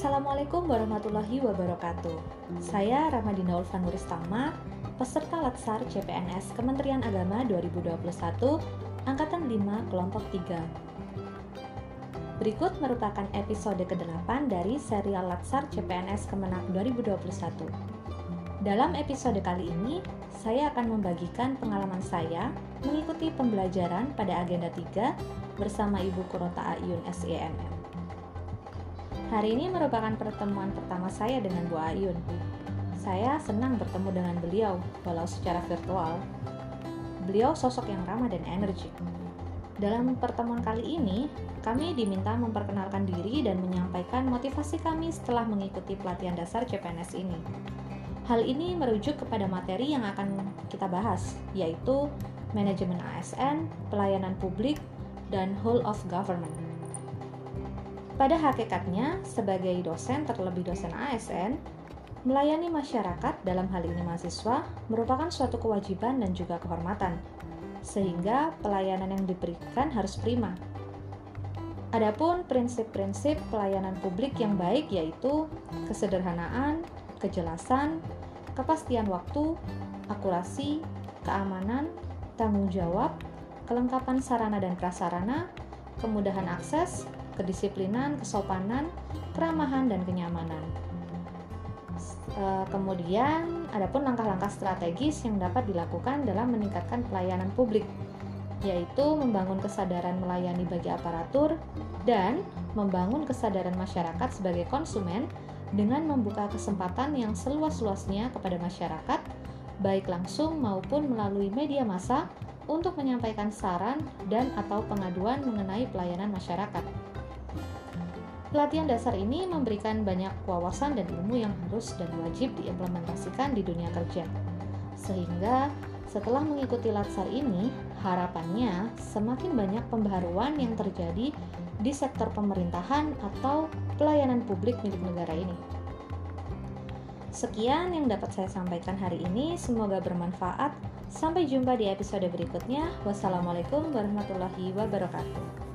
Assalamualaikum warahmatullahi wabarakatuh. Saya Ramadina Ulfanuristama, peserta Latsar CPNS Kementerian Agama 2021, Angkatan 5, Kelompok 3. Berikut merupakan episode ke-8 dari serial Latsar CPNS Kemenak 2021. Dalam episode kali ini, saya akan membagikan pengalaman saya mengikuti pembelajaran pada agenda 3 bersama Ibu Kurota Ayun SEMM. Hari ini merupakan pertemuan pertama saya dengan Bu Ayun. Saya senang bertemu dengan beliau, walau secara virtual. Beliau sosok yang ramah dan energik. Dalam pertemuan kali ini, kami diminta memperkenalkan diri dan menyampaikan motivasi kami setelah mengikuti pelatihan dasar CPNS ini. Hal ini merujuk kepada materi yang akan kita bahas, yaitu manajemen ASN, pelayanan publik, dan whole of government. Pada hakikatnya, sebagai dosen, terlebih dosen ASN, melayani masyarakat dalam hal ini mahasiswa merupakan suatu kewajiban dan juga kehormatan, sehingga pelayanan yang diberikan harus prima. Adapun prinsip-prinsip pelayanan publik yang baik yaitu kesederhanaan, kejelasan, kepastian waktu, akurasi, keamanan, tanggung jawab, kelengkapan sarana dan prasarana, kemudahan akses, kedisiplinan, kesopanan, keramahan, dan kenyamanan. E, kemudian, adapun langkah-langkah strategis yang dapat dilakukan dalam meningkatkan pelayanan publik, yaitu membangun kesadaran melayani bagi aparatur dan membangun kesadaran masyarakat sebagai konsumen dengan membuka kesempatan yang seluas-luasnya kepada masyarakat, baik langsung maupun melalui media massa untuk menyampaikan saran dan atau pengaduan mengenai pelayanan masyarakat. Pelatihan dasar ini memberikan banyak wawasan dan ilmu yang harus dan wajib diimplementasikan di dunia kerja. Sehingga setelah mengikuti latsar ini, harapannya semakin banyak pembaharuan yang terjadi di sektor pemerintahan atau pelayanan publik milik negara ini. Sekian yang dapat saya sampaikan hari ini, semoga bermanfaat. Sampai jumpa di episode berikutnya. Wassalamualaikum warahmatullahi wabarakatuh.